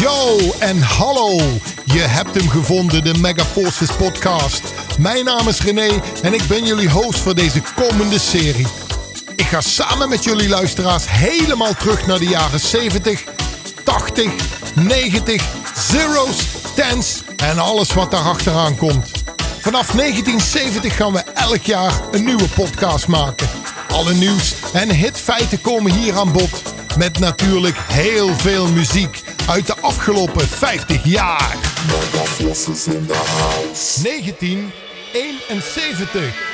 Yo en hallo. Je hebt hem gevonden, de Mega Forces podcast. Mijn naam is René en ik ben jullie host voor deze komende serie. Ik ga samen met jullie luisteraars helemaal terug naar de jaren 70, 80, 90, zeros, tens en alles wat daar achteraan komt. Vanaf 1970 gaan we elk jaar een nieuwe podcast maken. Alle nieuws en hitfeiten komen hier aan bod. Met natuurlijk heel veel muziek uit de afgelopen 50 jaar. 1971.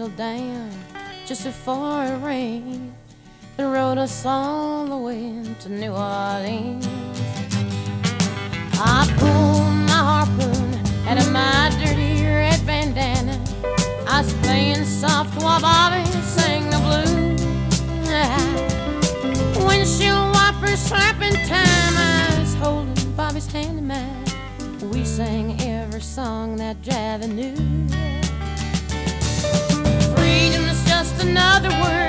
A down just before it rained and rode us all the way to New Orleans. I pulled my harpoon out of my dirty red bandana. I was playing soft while Bobby sang the blues. Windshield wipers slapping time. I was holding Bobby's hand in mine. We sang every song that Javi knew another word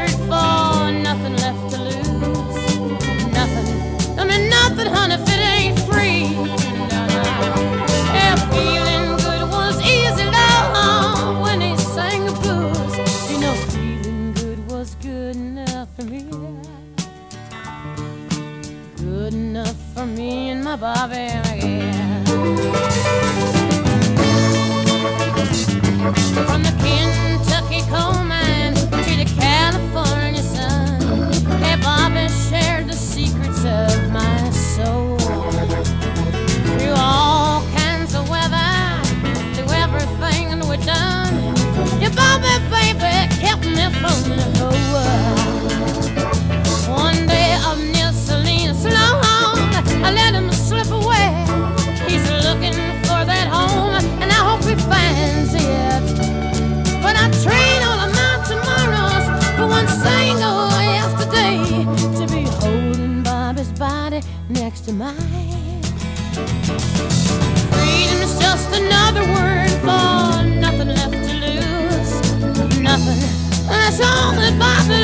Bobby.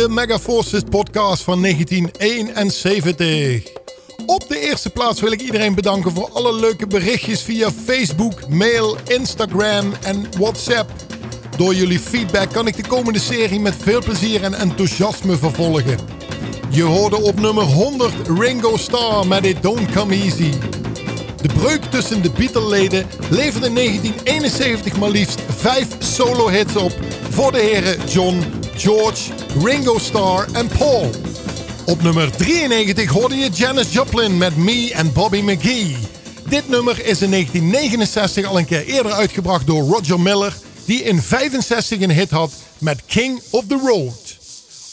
De Mega Forces podcast van 1971. Op de eerste plaats wil ik iedereen bedanken voor alle leuke berichtjes via Facebook, mail, Instagram en WhatsApp. Door jullie feedback kan ik de komende serie met veel plezier en enthousiasme vervolgen. Je hoorde op nummer 100 Ringo Starr met It Don't Come Easy. De breuk tussen de Beatle-leden leverde in 1971 maar liefst vijf solo-hits op voor de heren John, George, Ringo Starr en Paul. Op nummer 93 hoorde je Janis Joplin met Me en Bobby McGee. Dit nummer is in 1969 al een keer eerder uitgebracht door Roger Miller, die in 65 een hit had met King of the Road.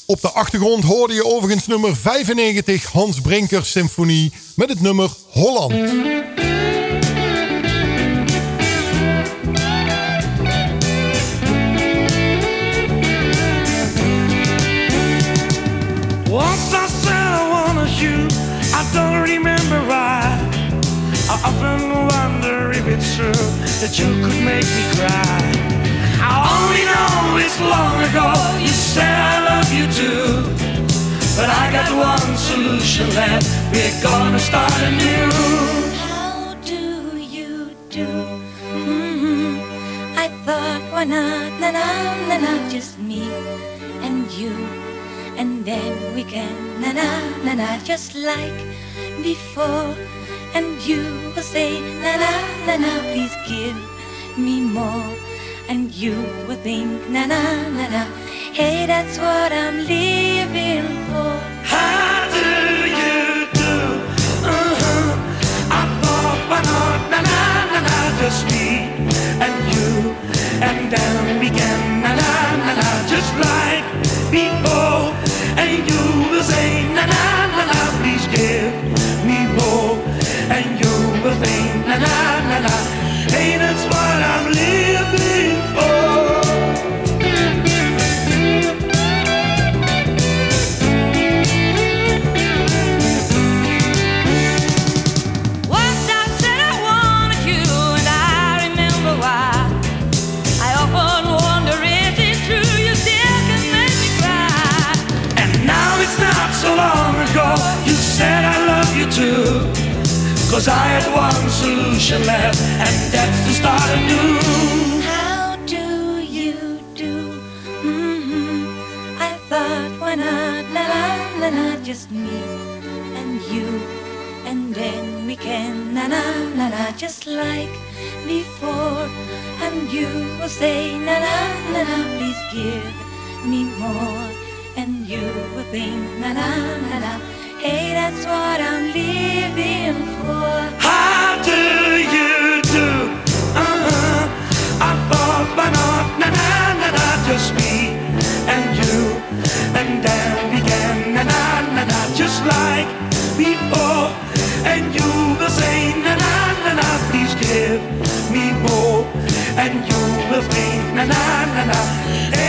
Op de achtergrond hoorde je overigens nummer 95 Hans Brinker Symfonie met het nummer Holland. Once I said I wanted you, I don't remember why. I often wonder if it's true that you could make me cry. I only know it's long ago you said I love you too. But I got one solution left, we're gonna start anew. How do you do? hmm I thought, why not, na na na na, just me and you, and then we can na na na na, just like before. And you will say na na na na, please give me more. And you will think na na na na, hey, that's what I'm living for. How do you do? Uh-huh. I thought, why not, na na na na, just me and you, and then we can na na na na, just like before. I had one solution left, and that's to start anew. How do you do? hmm I thought, why not, la la la la, just me and you, and then we can na na na na just like before. And you will say na na na na, please give me more. And you will think na na na na, that's what I'm living for. How do you do? Uh-huh. I thought na na na na just me and you and then na na na na just like before and you will say na na na na please give me more and you will na na na na hey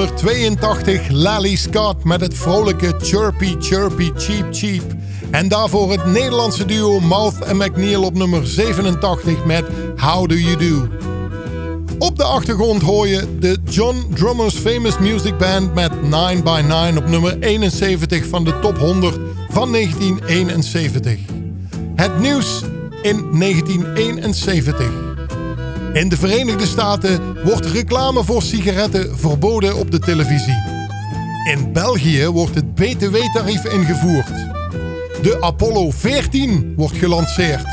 nummer 82 Lally Scott met het vrolijke Chirpy Chirpy Cheep Cheep. En daarvoor het Nederlandse duo Mouth en McNeil op nummer 87 met How Do You Do. Op de achtergrond hoor je de John Drummers Famous Music Band met 9 by 9 op nummer 71 van de top 100 van 1971. Het nieuws in 1971. In de Verenigde Staten wordt reclame voor sigaretten verboden op de televisie. In België wordt het BTW-tarief ingevoerd. De Apollo 14 wordt gelanceerd.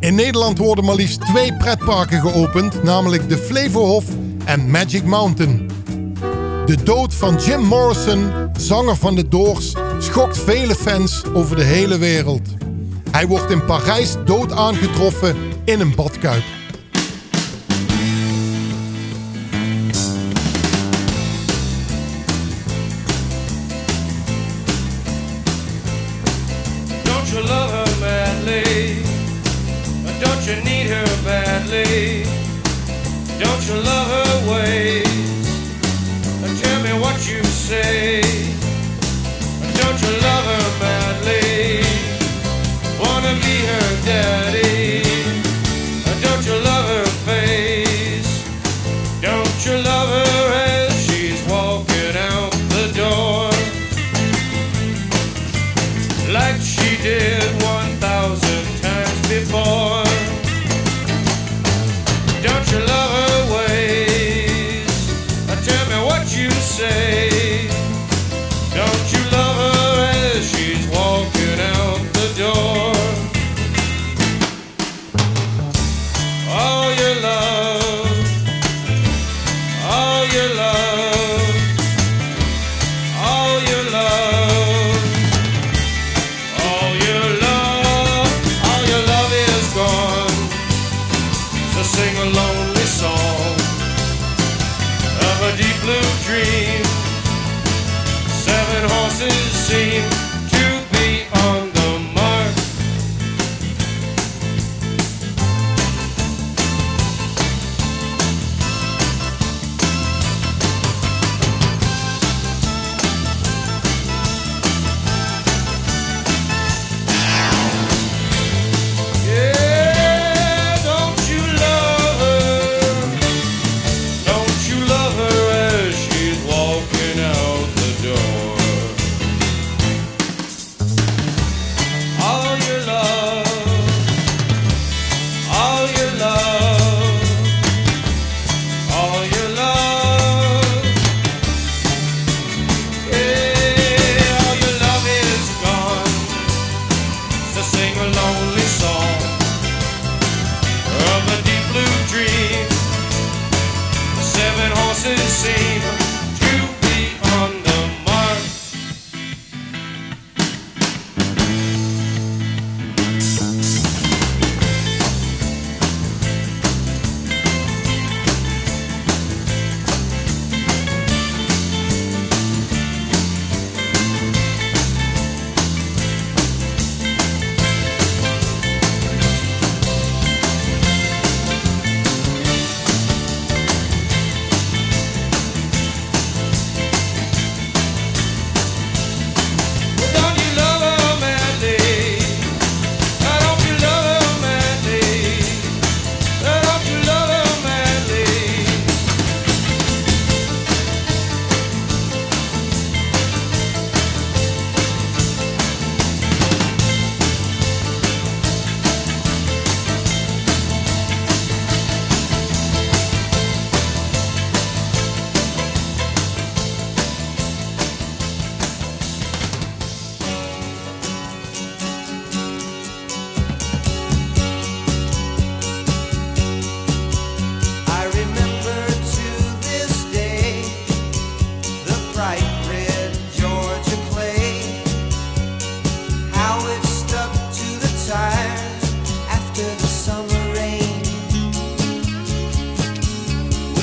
In Nederland worden maar liefst twee pretparken geopend, namelijk de Flevohof en Magic Mountain. De dood van Jim Morrison, zanger van de Doors, schokt vele fans over de hele wereld. Hij wordt in Parijs dood aangetroffen in een badkuip.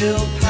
still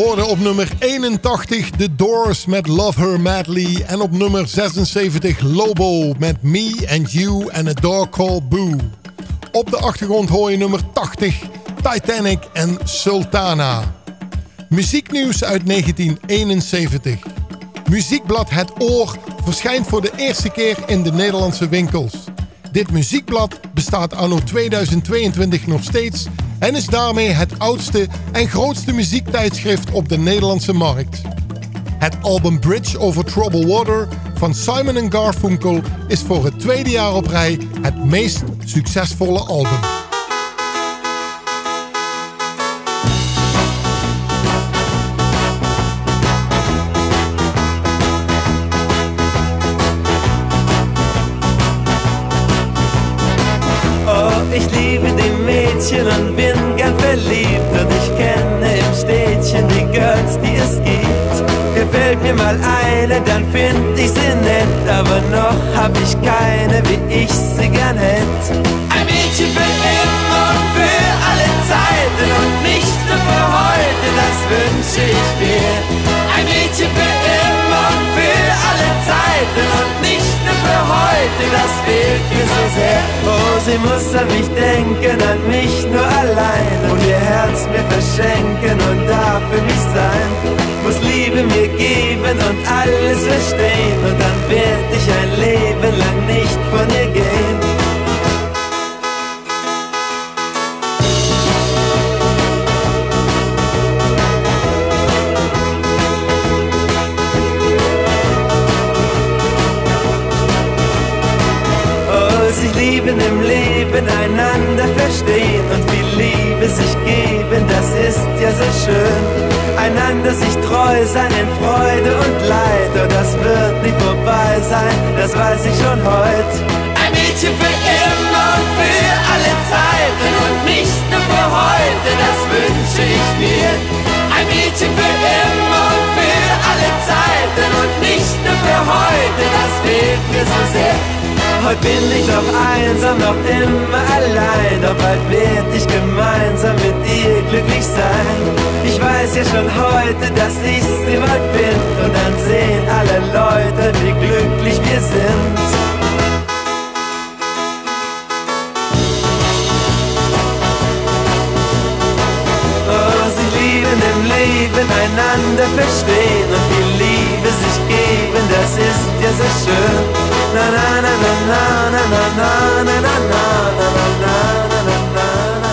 hoorde op nummer 81 The Doors met Love Her Madly. En op nummer 76 Lobo met Me and You and a Dog Called Boo. Op de achtergrond hoor je nummer 80 Titanic en Sultana. Muzieknieuws uit 1971. Muziekblad Het Oor verschijnt voor de eerste keer in de Nederlandse winkels. Dit muziekblad bestaat anno 2022 nog steeds en is daarmee het oudste en grootste muziektijdschrift op de Nederlandse markt. Het album Bridge Over Troubled Water van Simon Garfunkel is voor het tweede jaar op rij het meest succesvolle album. Mal eine, dann find ich sie nett, aber noch hab ich keine, wie ich sie gern hätt. Ein Mädchen für immer und für alle Zeiten und nicht nur für heute, das wünsche ich mir. Ein Mädchen für immer und für alle Zeiten und nicht nur für heute, das fehlt mir so sehr. Oh, sie muss an mich denken, an mich nur allein und ihr Herz mir verschenken und da für mich sein. Muss Liebe mir geben und alles verstehen und dann werd ich ein Leben lang nicht von ihr gehen. Sein in Freude und Leid, oh, das wird nie vorbei sein, das weiß ich schon heut. Ein Mädchen für immer und für alle Zeiten und nicht nur für heute, das wünsche ich mir. Ein Mädchen für immer und für alle Zeiten und nicht nur für heute, das fehlt mir so sehr. Heute bin ich noch einsam, noch immer allein, doch bald werd ich gemeinsam mit dir glücklich sein. Ich weiß ja schon heute, dass ich sie bald bin und dann sehen alle Leute, wie glücklich wir sind. Oh, Leben einander verstehen und die Liebe sich geben, das ist ja so schön. Na na na na na na na na na na na na na na na na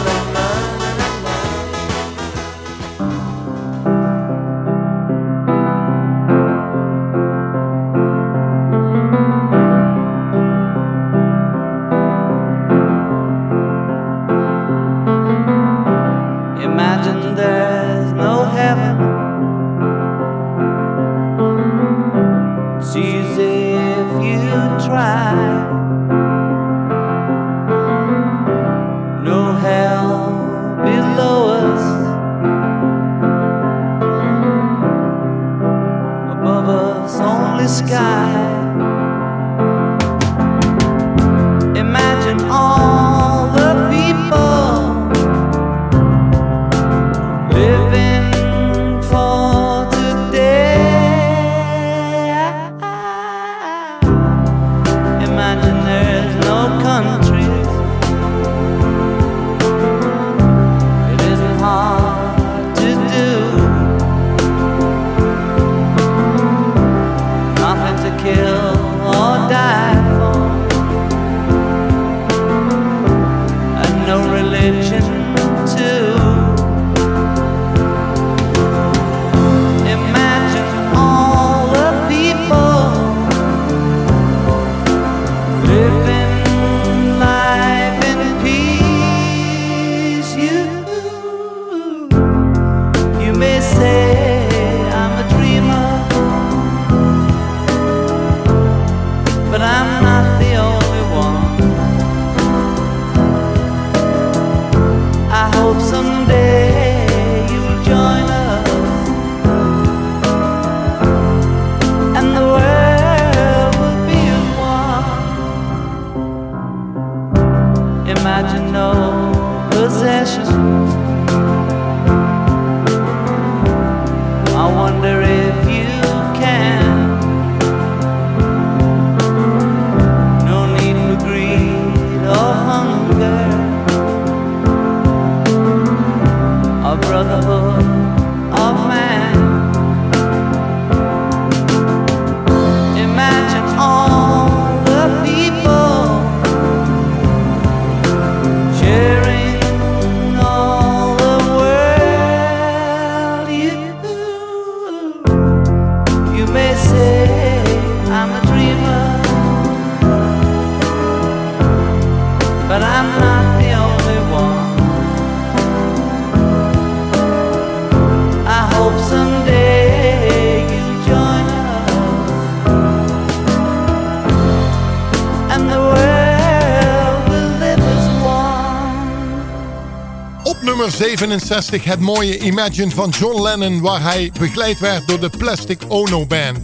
nummer 67 het mooie Imagine van John Lennon waar hij begeleid werd door de Plastic Ono Band.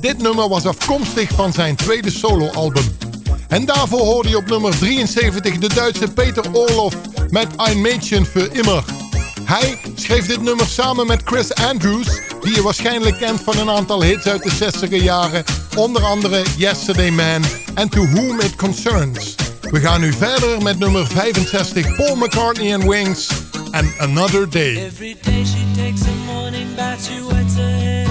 Dit nummer was afkomstig van zijn tweede soloalbum. En daarvoor hoorde je op nummer 73 de Duitse Peter Orloff met Ein Mädchen für immer. Hij schreef dit nummer samen met Chris Andrews, die je waarschijnlijk kent van een aantal hits uit de 60er jaren, onder andere Yesterday Man en To Whom It Concerns. We gaan nu verder met nummer 65 Paul McCartney and Wings and Another Day. Every day she takes a morning bath, she wets her hair.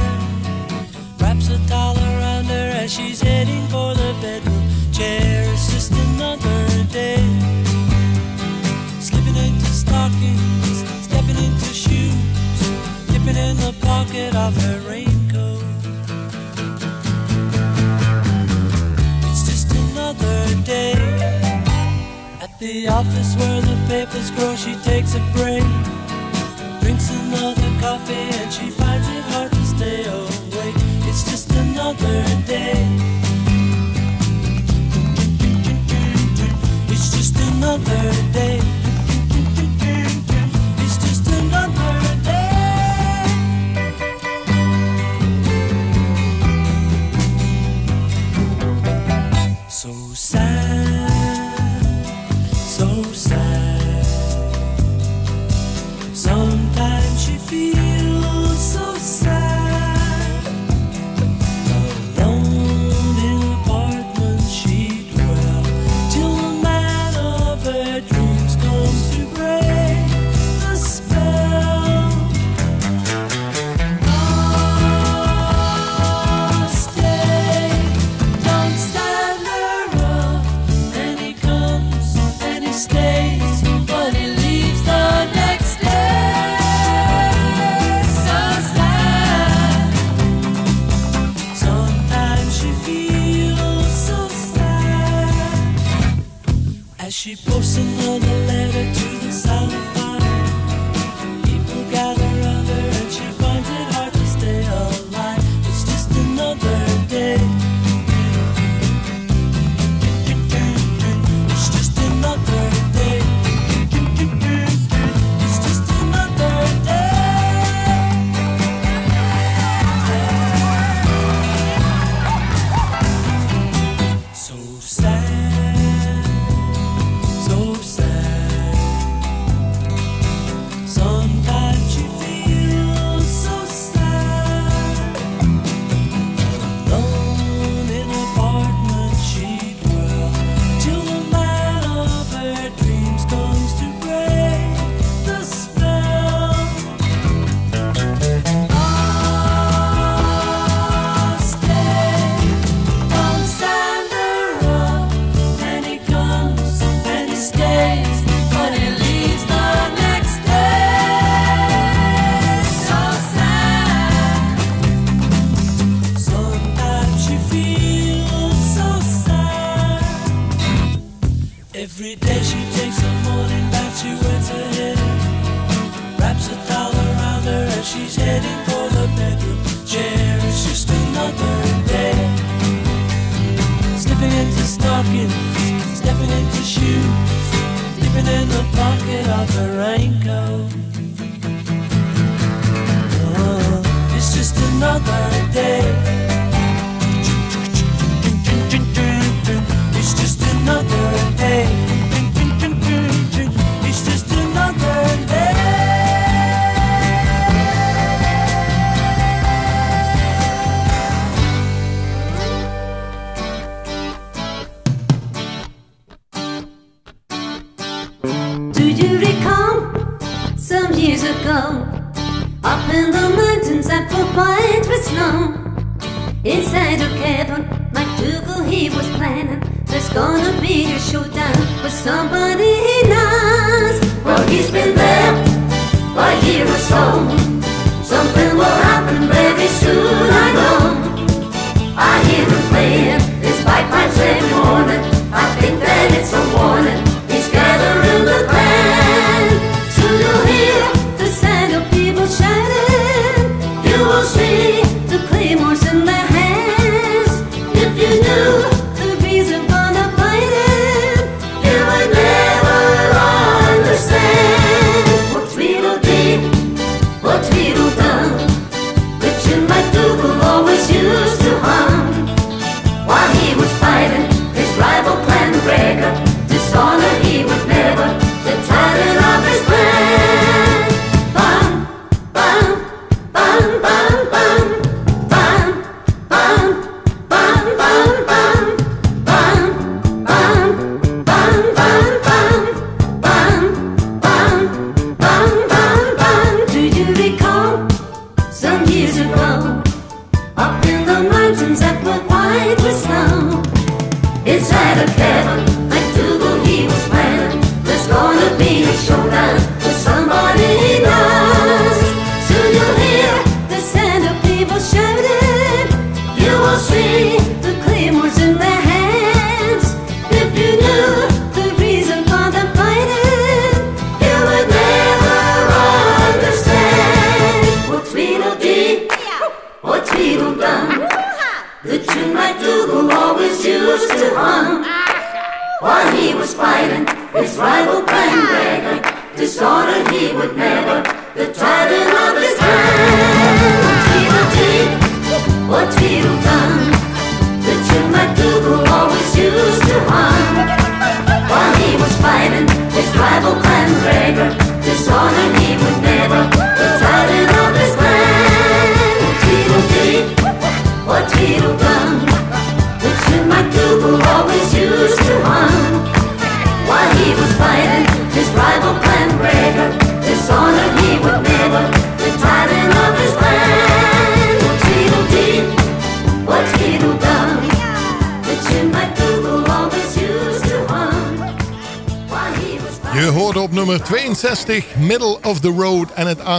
Wraps a towel around her as she's heading for the bedroom chair. It's just another day. Slipping into stockings, stepping into shoes, dipping in the pocket of her raincoat. It's just another day. The office where the papers grow, she takes a break. Drinks another coffee and she finds it hard to stay awake. It's just another day. It's just another day. It's just another day. So sad,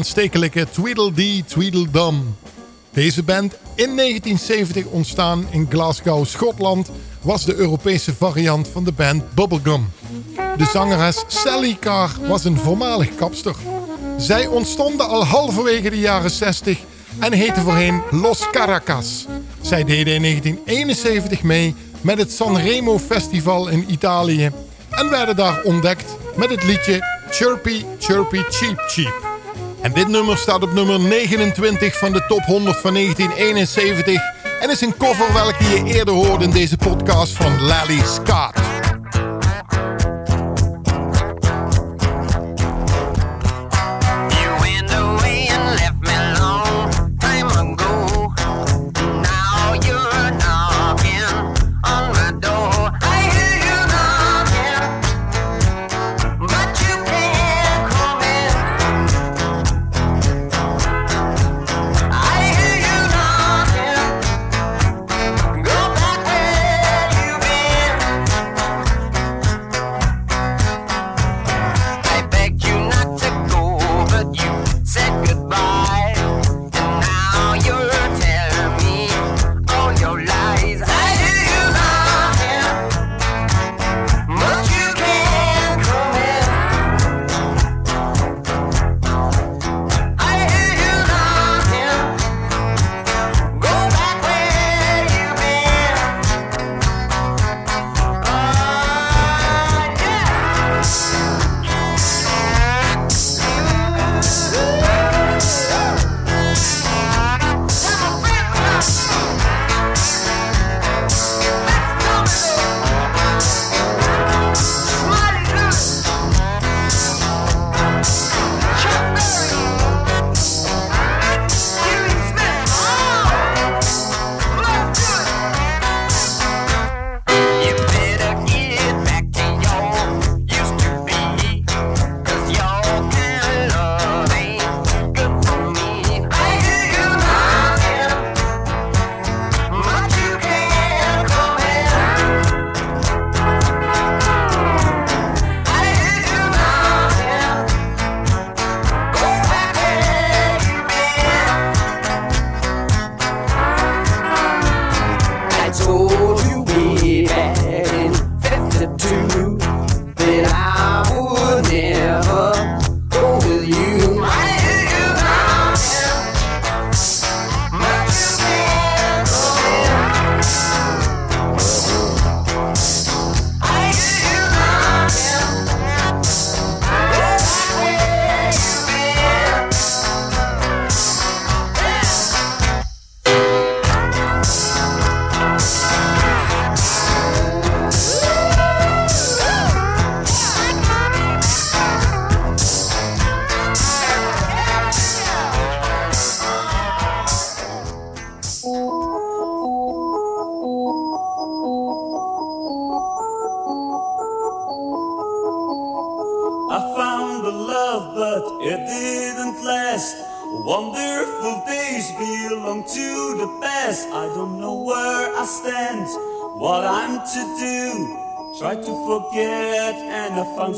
aanstekelijke Tweedledee Tweedledum. Deze band, in 1970 ontstaan in Glasgow, Schotland, was de Europese variant van de band Bubblegum. De zangeres Sally Carr was een voormalig kapster. Zij ontstonden al halverwege de jaren 60 en heette voorheen Los Caracas. Zij deden in 1971 mee met het Sanremo Festival in Italië en werden daar ontdekt met het liedje Chirpy Chirpy Cheep Cheep. En dit nummer staat op nummer 29 van de top 100 van 1971. En is een cover welke je eerder hoorde in deze podcast van Lally Scott.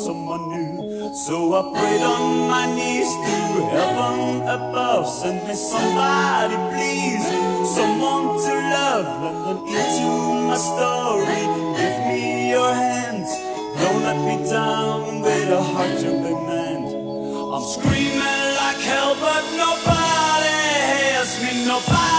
someone new. So I prayed on my knees to heaven above, send me somebody, please, someone to love. Let them into my story. Give me your hands, don't let me down with a heart to demand, I'm screaming like hell, but nobody hears me. Nobody.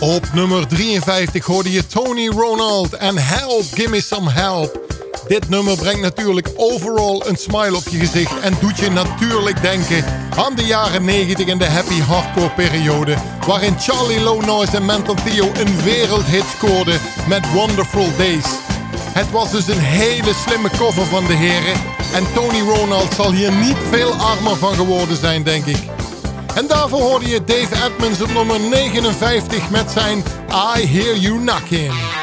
Op nummer 53 hoorde je Tony Ronald en Help, Gimme Some Help. Dit nummer brengt natuurlijk overal een smile op je gezicht en doet je natuurlijk denken aan de jaren 90 en de happy hardcore periode, waarin Charlie Low Noise en Mental Theo een wereldhit scoorden met Wonderful Days. Het was dus een hele slimme cover van de heren en Tony Ronald zal hier niet veel armer van geworden zijn, denk ik. En daarvoor hoorde je Dave Edmonds op nummer 59 met zijn I Hear You Knockin'.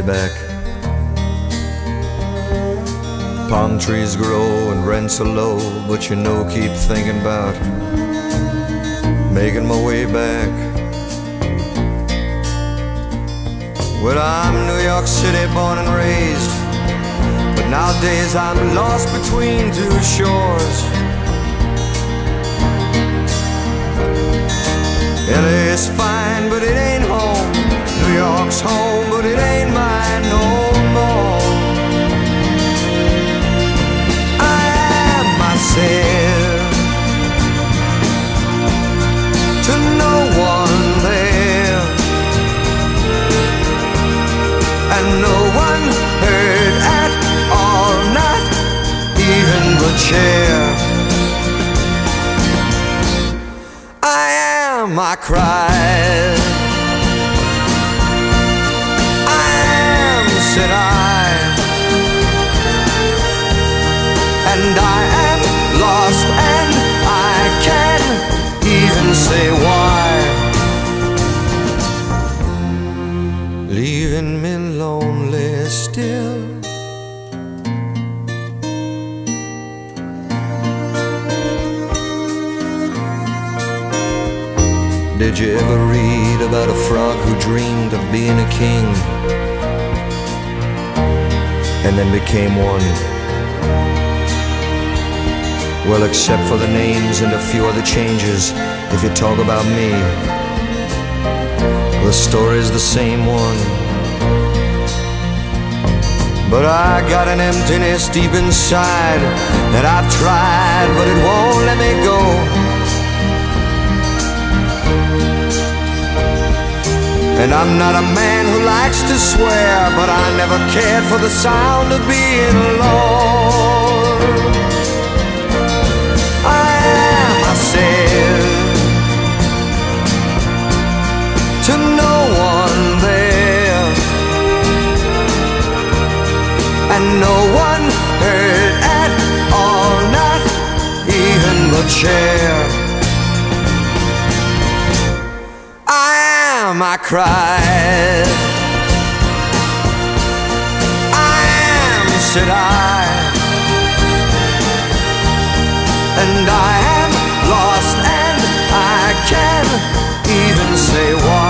Back. Palm trees grow and rents are low, but you know, keep thinking about making my way back. Well, I'm New York City born and raised, but nowadays I'm lost between two shores. LA is fine, cries. Did you ever read about a frog who dreamed of being a king and then became one? Well, except for the names and a few other changes, if you talk about me, the story's the same one. But I got an emptiness deep inside that I've tried, but it won't let me go. And I'm not a man who likes to swear, but I never cared for the sound of being alone. I am myself to no one there, and no one heard at all, not even the chair. Cried. I am, said I. And I am lost and I can't even say why.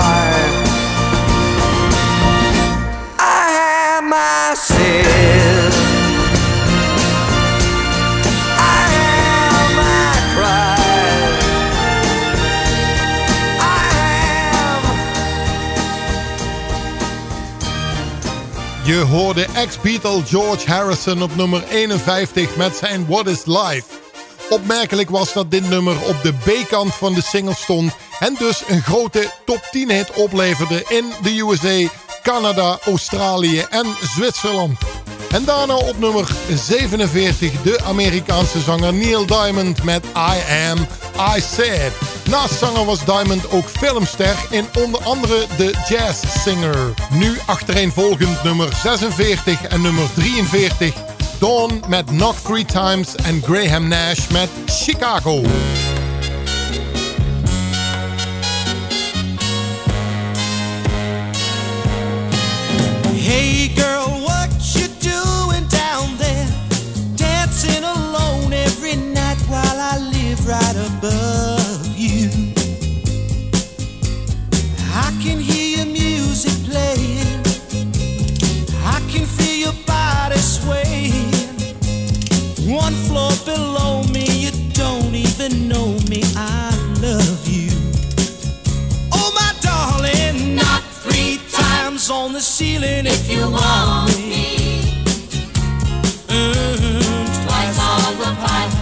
Je hoorde ex-Beatle George Harrison op nummer 51 met zijn What is Life. Opmerkelijk was dat dit nummer op de B-kant van de single stond en dus een grote top 10 hit opleverde in de USA, Canada, Australië en Zwitserland. En daarna op nummer 47 de Amerikaanse zanger Neil Diamond met I Am, I Said. Naast zanger was Diamond ook filmster in onder andere The Jazz Singer. Nu achtereenvolgend nummer 46 en nummer 43. Dawn met Knock Three Times en Graham Nash met Chicago. Hey girl, what you doing down there? Dancing alone every night while I live right above even know me. I love you. Oh, my darling, not three times on the ceiling if you want me. Mm, twice on the pipe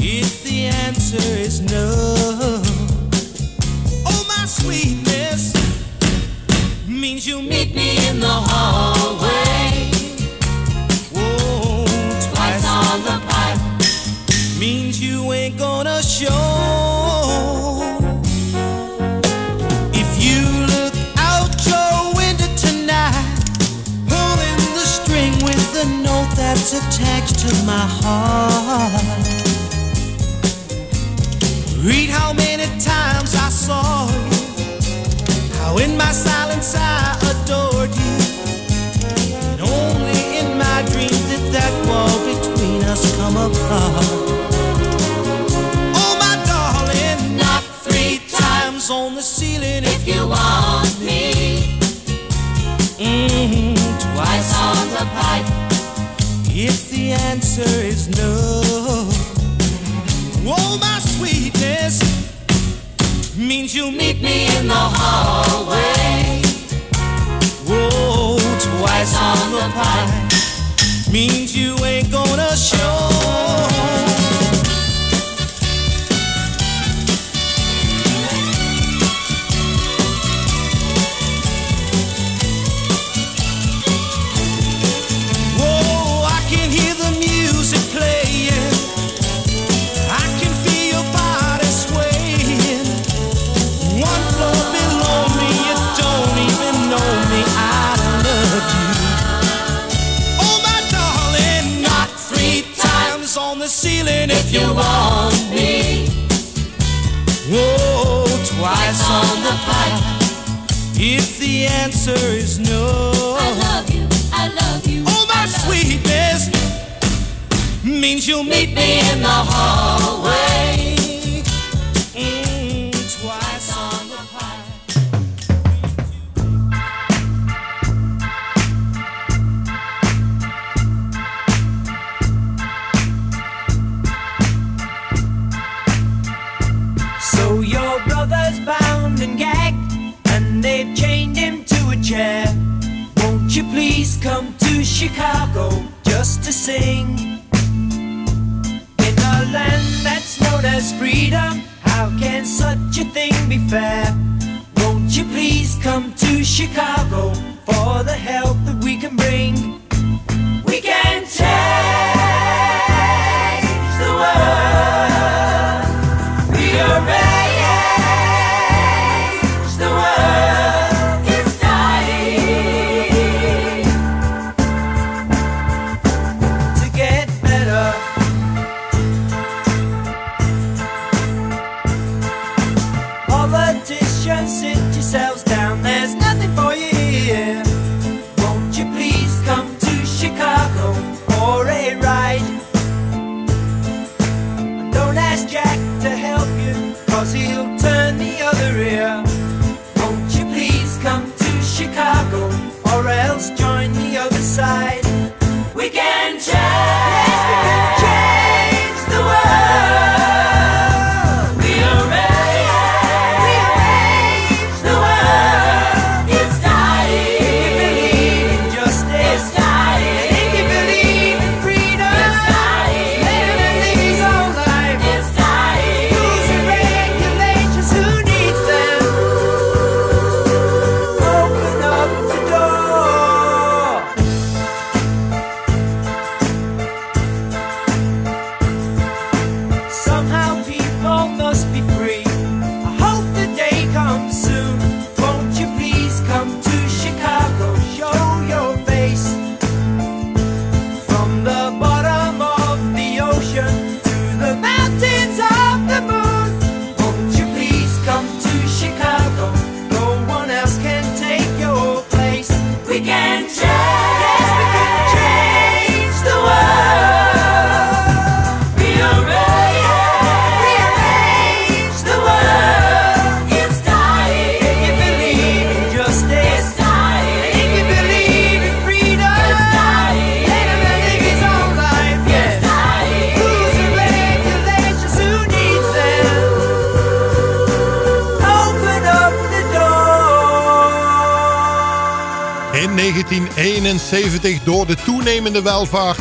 if the answer is no. Oh, my sweetness means you meet me in the hallway. ain't gonna show. If you look out your window tonight, pulling the string with the note that's attached to my heart. Read how many times I saw you, how in my silence I adored you, and only in my dreams did that wall between us come apart. on the ceiling if you want me. Mm -hmm. Twice on the pipe. If the answer is no, oh my sweetness means you'll meet me in the hallway. Whoa, twice on the pipe means you ain't gonna show. you'll meet me in the hall. Can such a thing be fair? Won't you please come to Chicago for the hell?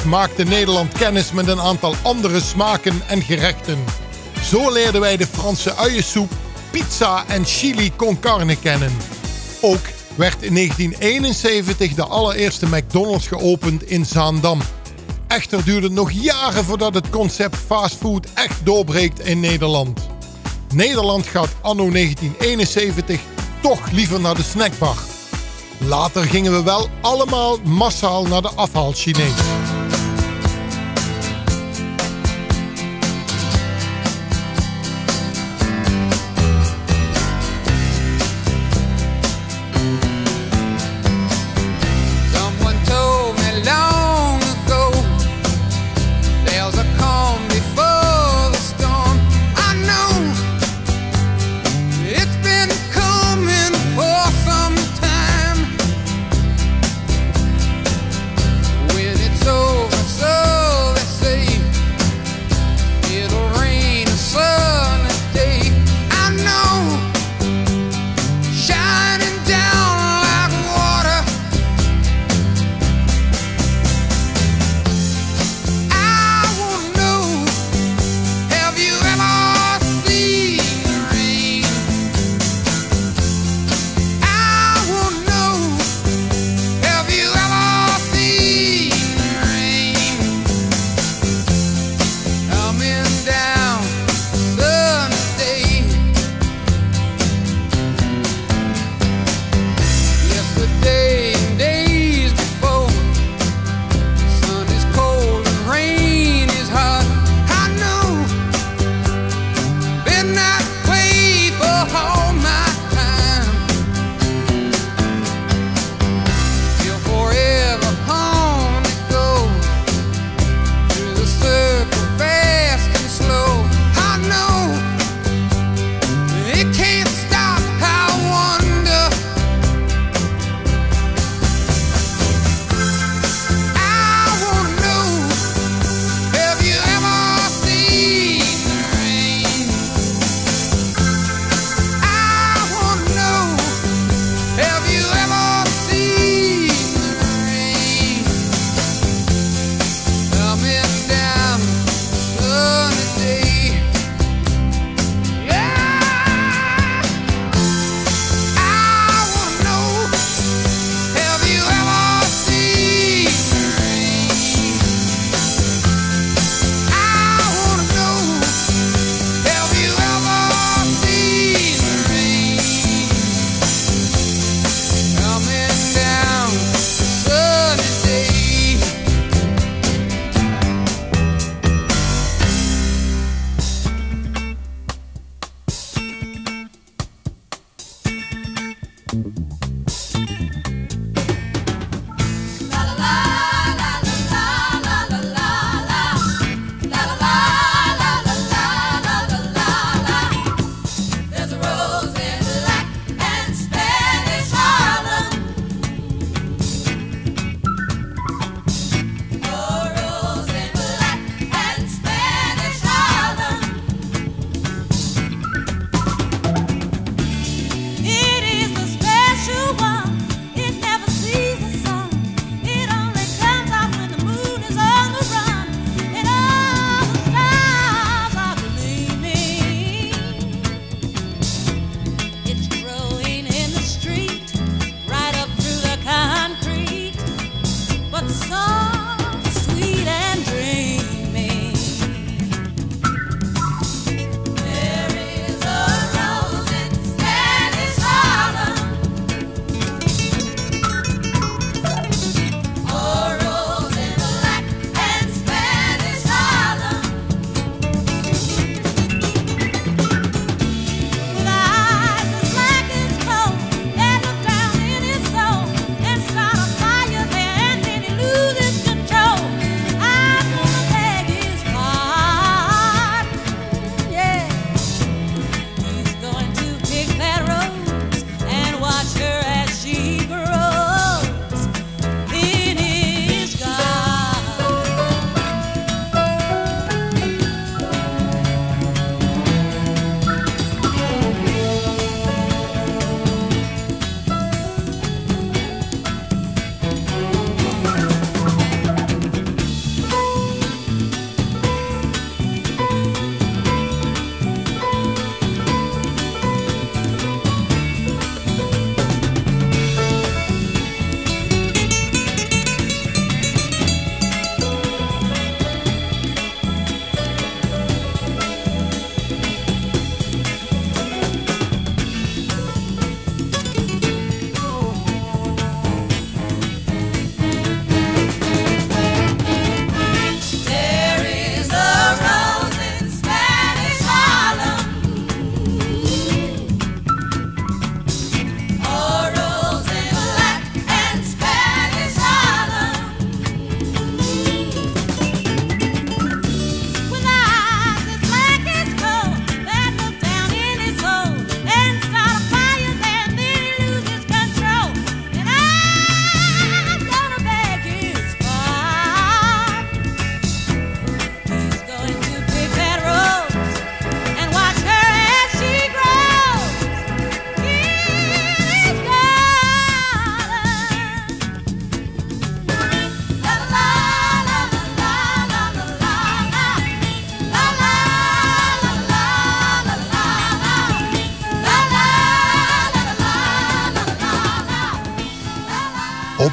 maakte Nederland kennis met een aantal andere smaken en gerechten. Zo leerden wij de Franse uiensoep, pizza en chili con carne kennen. Ook werd in 1971 de allereerste McDonald's geopend in Zaandam. Echter duurde het nog jaren voordat het concept fastfood echt doorbreekt in Nederland. Nederland gaat anno 1971 toch liever naar de snackbar. Later gingen we wel allemaal massaal naar de afhaalchinees.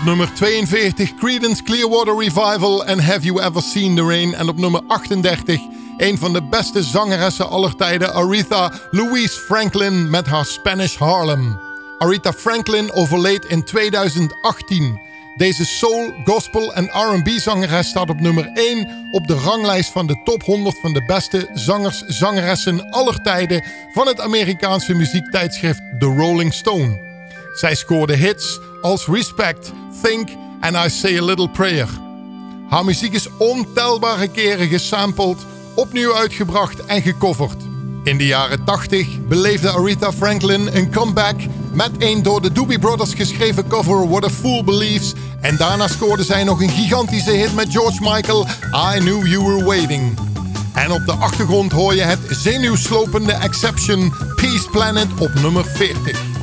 Nummer 42 Creedence Clearwater Revival en Have You Ever Seen the Rain. En op nummer 38 een van de beste zangeressen aller tijden Aretha Louise Franklin met haar Spanish Harlem. Aretha Franklin overleed in 2018. Deze soul, gospel en R&B zangeres staat op nummer 1 op de ranglijst van de top 100 van de beste zangers, zangeressen aller tijden van het Amerikaanse muziektijdschrift The Rolling Stone. Zij scoorde hits als Respect, Think en I Say a Little Prayer. Haar muziek is ontelbare keren gesampled, opnieuw uitgebracht en gecoverd. In de jaren 80 beleefde Aretha Franklin een comeback met een door de Doobie Brothers geschreven cover What a Fool Believes. En daarna scoorde zij nog een gigantische hit met George Michael, I Knew You Were Waiting. En op de achtergrond hoor je het zenuwslopende Exception Peace Planet op nummer 40.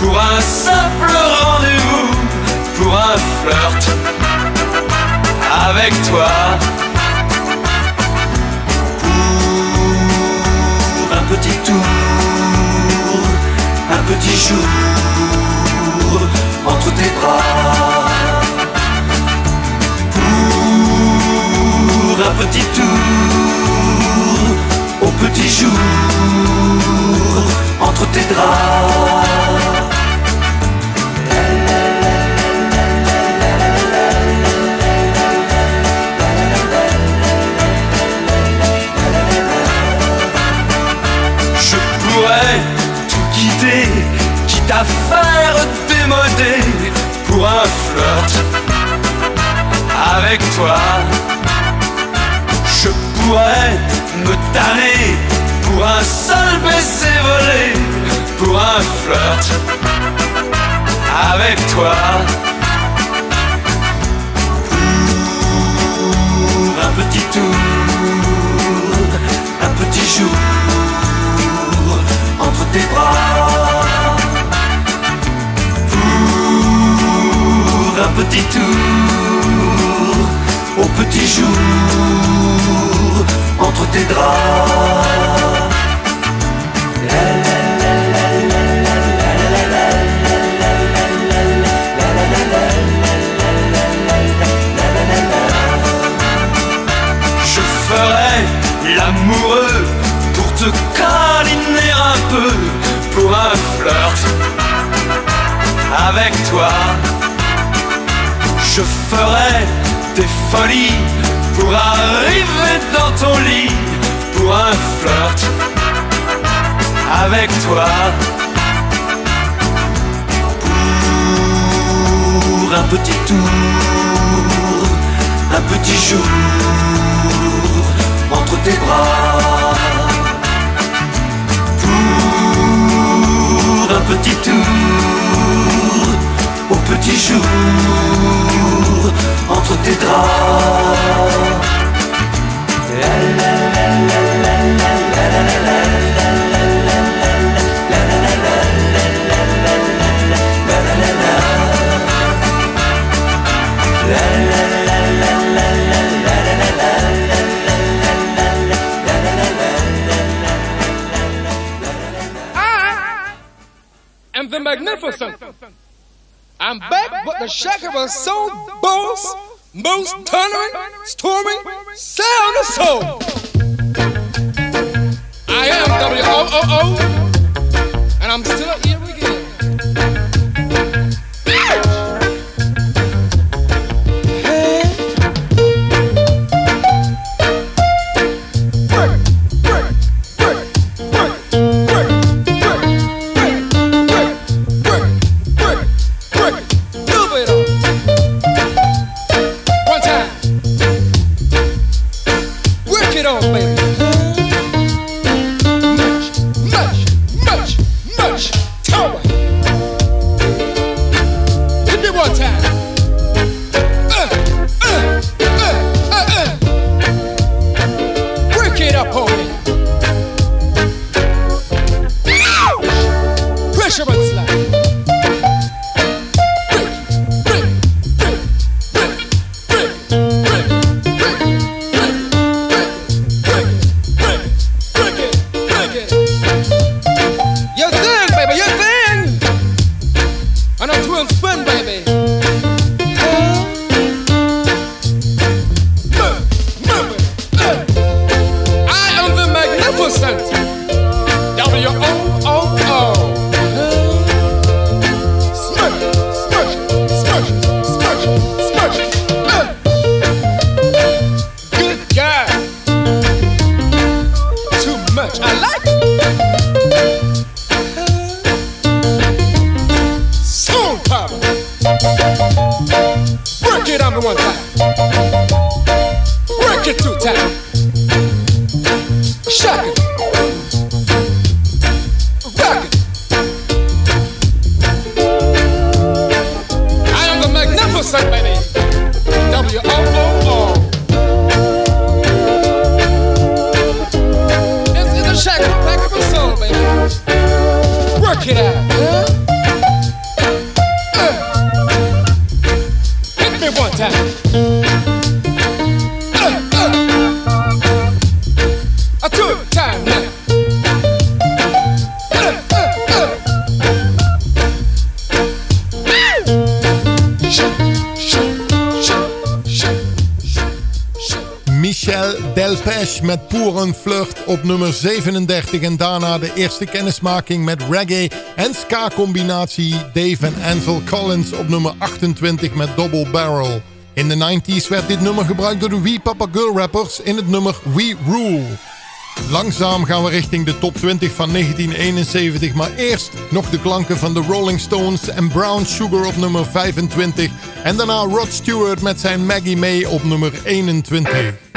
Pour un simple rendez-vous, pour un flirt avec toi. Pour un petit tour, un petit jour entre tes bras pour un petit tour au petit jour tes draps. Je pourrais tout quitter, quitte à faire démoder pour un flirt avec toi. Je pourrais me tanner pour un seul un flirt avec toi. Pour un petit tour, un petit jour entre tes bras. Pour un petit tour, au petit jour entre tes draps. Ferai l'amoureux pour te câliner un peu pour un flirt avec toi. Je ferai des folies pour arriver dans ton lit pour un flirt avec toi. Pour un petit tour, un petit jour entre tes bras. Petit tour, au petit jour entre tes draps. Magnificent. I'm back, but the shaker was so boss, most thundering, storming, sound of soul. I am W-O-O-O, and I'm still here met Flirt op nummer 37. En daarna de eerste kennismaking met reggae en ska-combinatie Dave en Ansel Collins op nummer 28 met Double Barrel. In de 90s werd dit nummer gebruikt door de Wee Papa Girl rappers in het nummer We Rule. Langzaam gaan we richting de top 20 van 1971, maar eerst nog de klanken van de Rolling Stones en Brown Sugar op nummer 25 en daarna Rod Stewart met zijn Maggie May op nummer 21.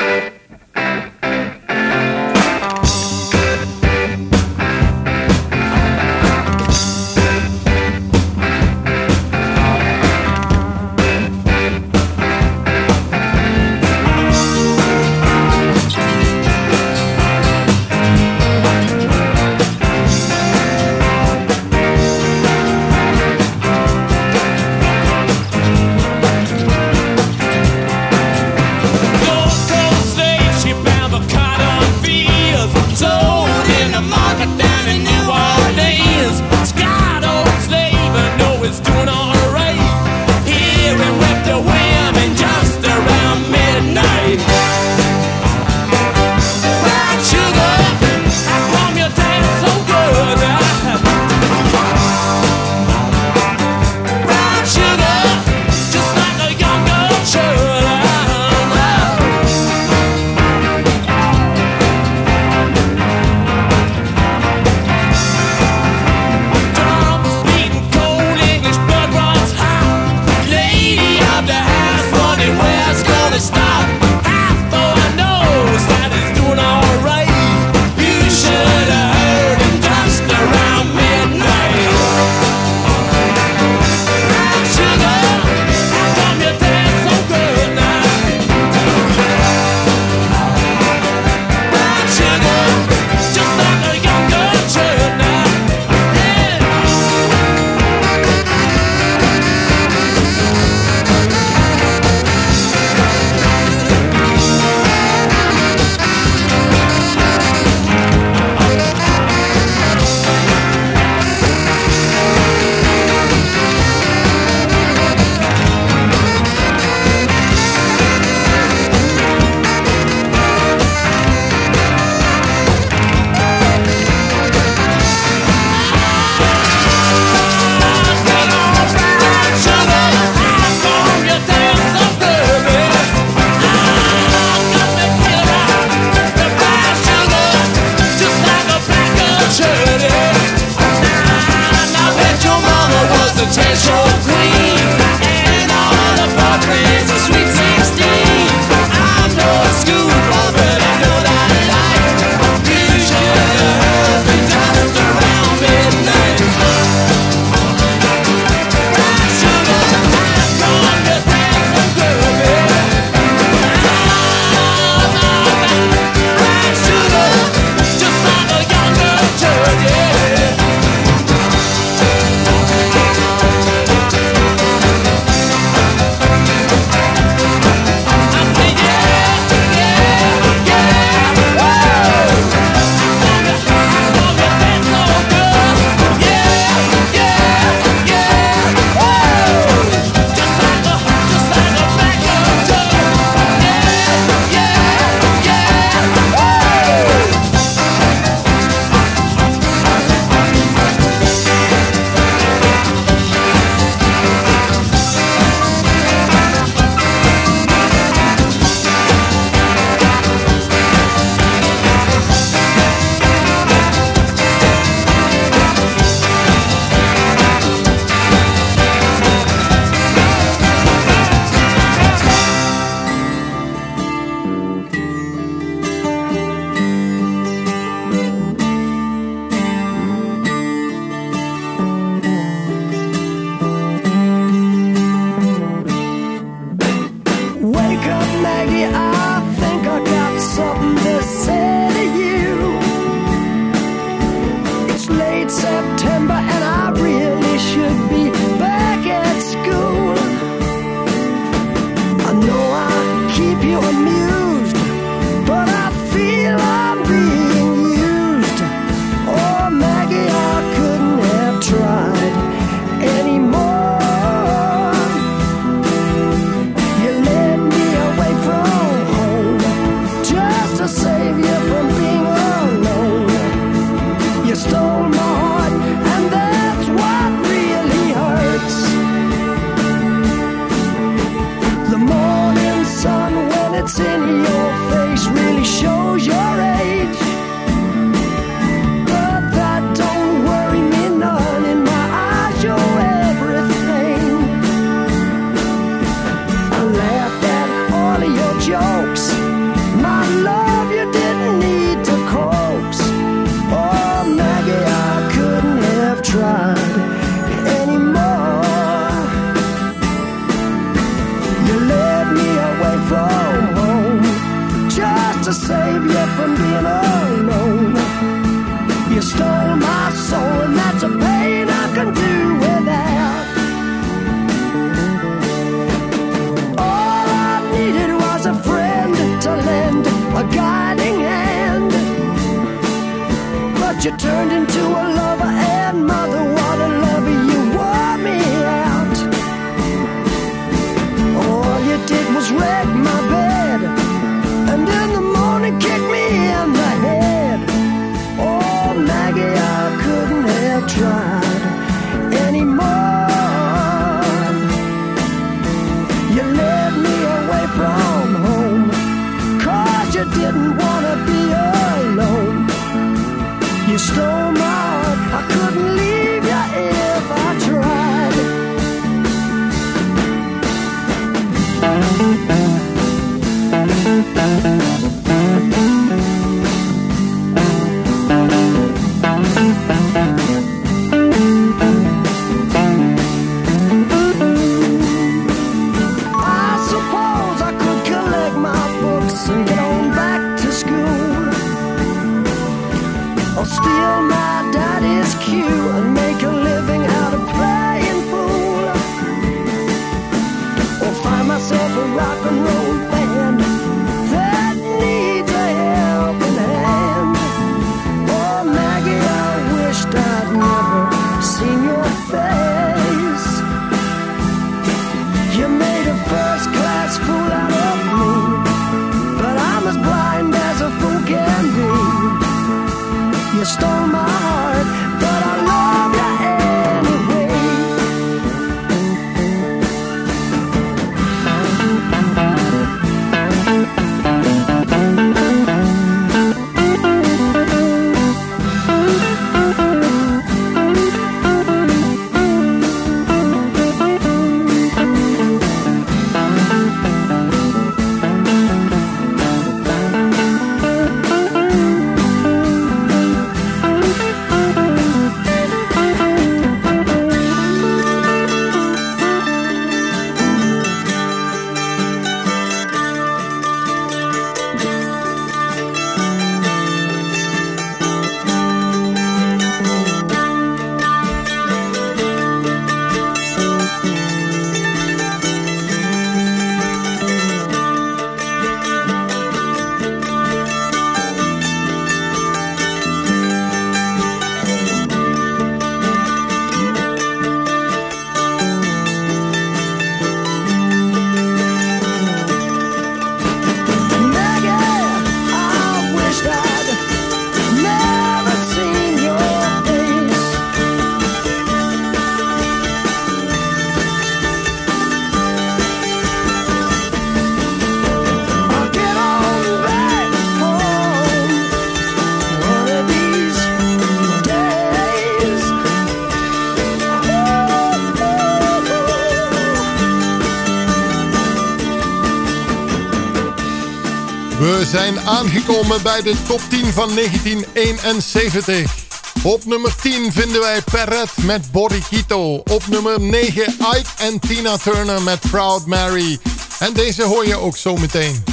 Aangekomen bij de top 10 van 1971. Op nummer 10 vinden wij Perret met Borriquito. Op nummer 9 Ike en Tina Turner met Proud Mary. En deze hoor je ook zo meteen.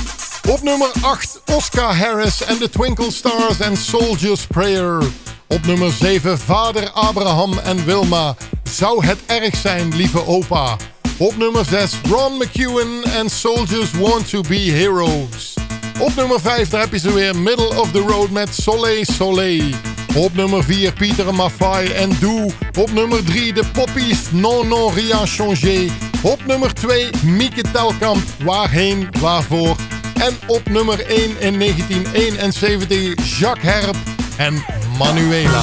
Op nummer 8 Oscar Harris en de Twinkle Stars en Soldier's Prayer. Op nummer 7 Vader Abraham en Wilma. Zou het erg zijn, lieve opa. Op nummer 6 Ron McEwen en Soldiers Want to Be Heroes. Op nummer 5 daar heb je ze weer Middle of the Road met Soleil Soleil. Op nummer 4 Pieter Maffay en Doe. Op nummer 3 de Poppies Non Non Rien Changé. Op nummer 2 Mieke Telkamp Waarheen Waarvoor. En op nummer 1 in 1971 Jacques Herp en Manuela.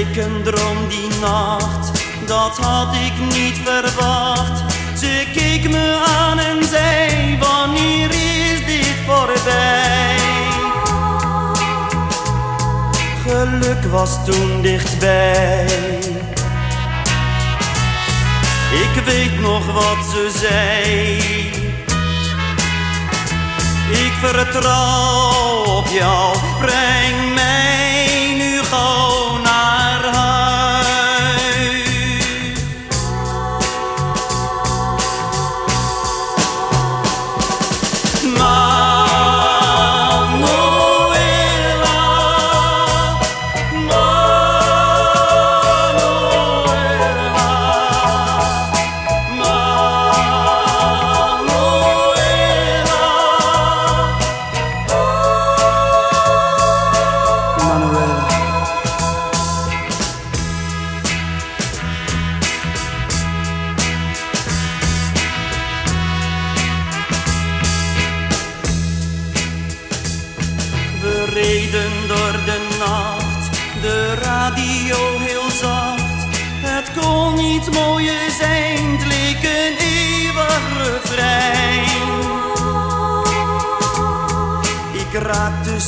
Een droom die nacht, dat had ik niet verwacht. Ze keek me aan en zei, wanneer is dit voorbij? Geluk was toen dichtbij. Ik weet nog wat ze zei. Ik vertrouw op jou, breng mij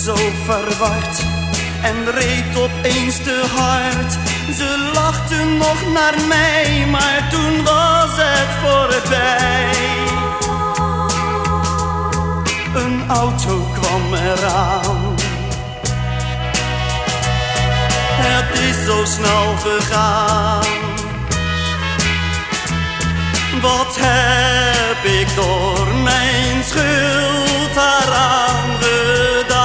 zo verward en reed opeens te hard. Ze lachten nog naar mij, maar toen was het voorbij. Een auto kwam eraan. Het is zo snel gegaan. Wat heb ik door mijn schuld daaraan gedaan?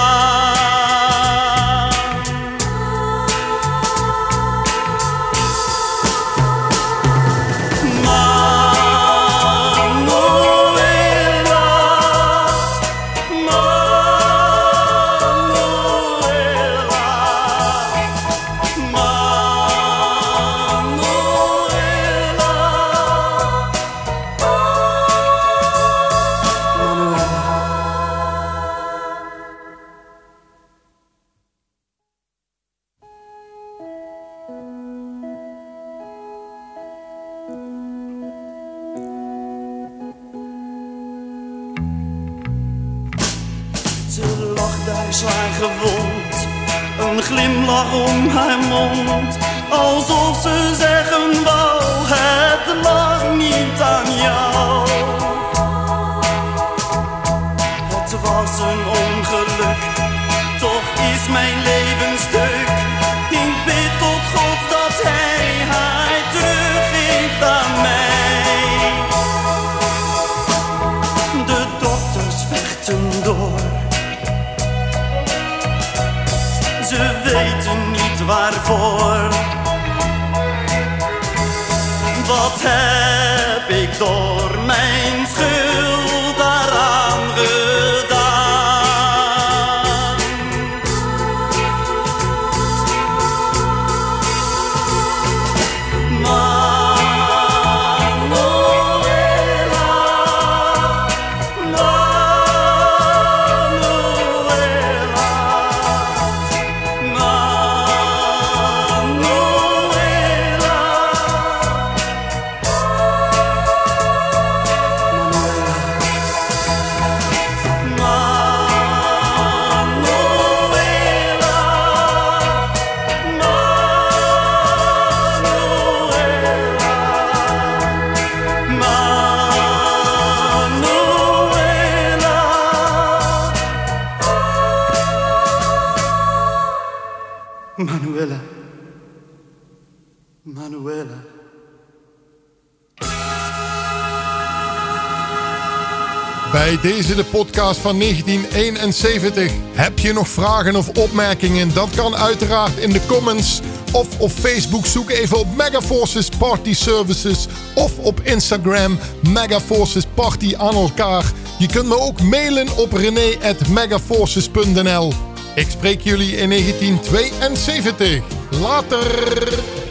告诉。Heb ik Deze de podcast van 1971. Heb je nog vragen of opmerkingen? Dat kan uiteraard in de comments of op Facebook. Zoek even op Megaforces Party Services of op Instagram Megaforces Party aan elkaar. Je kunt me ook mailen op rené@megaforces.nl. Ik spreek jullie in 1972. Later!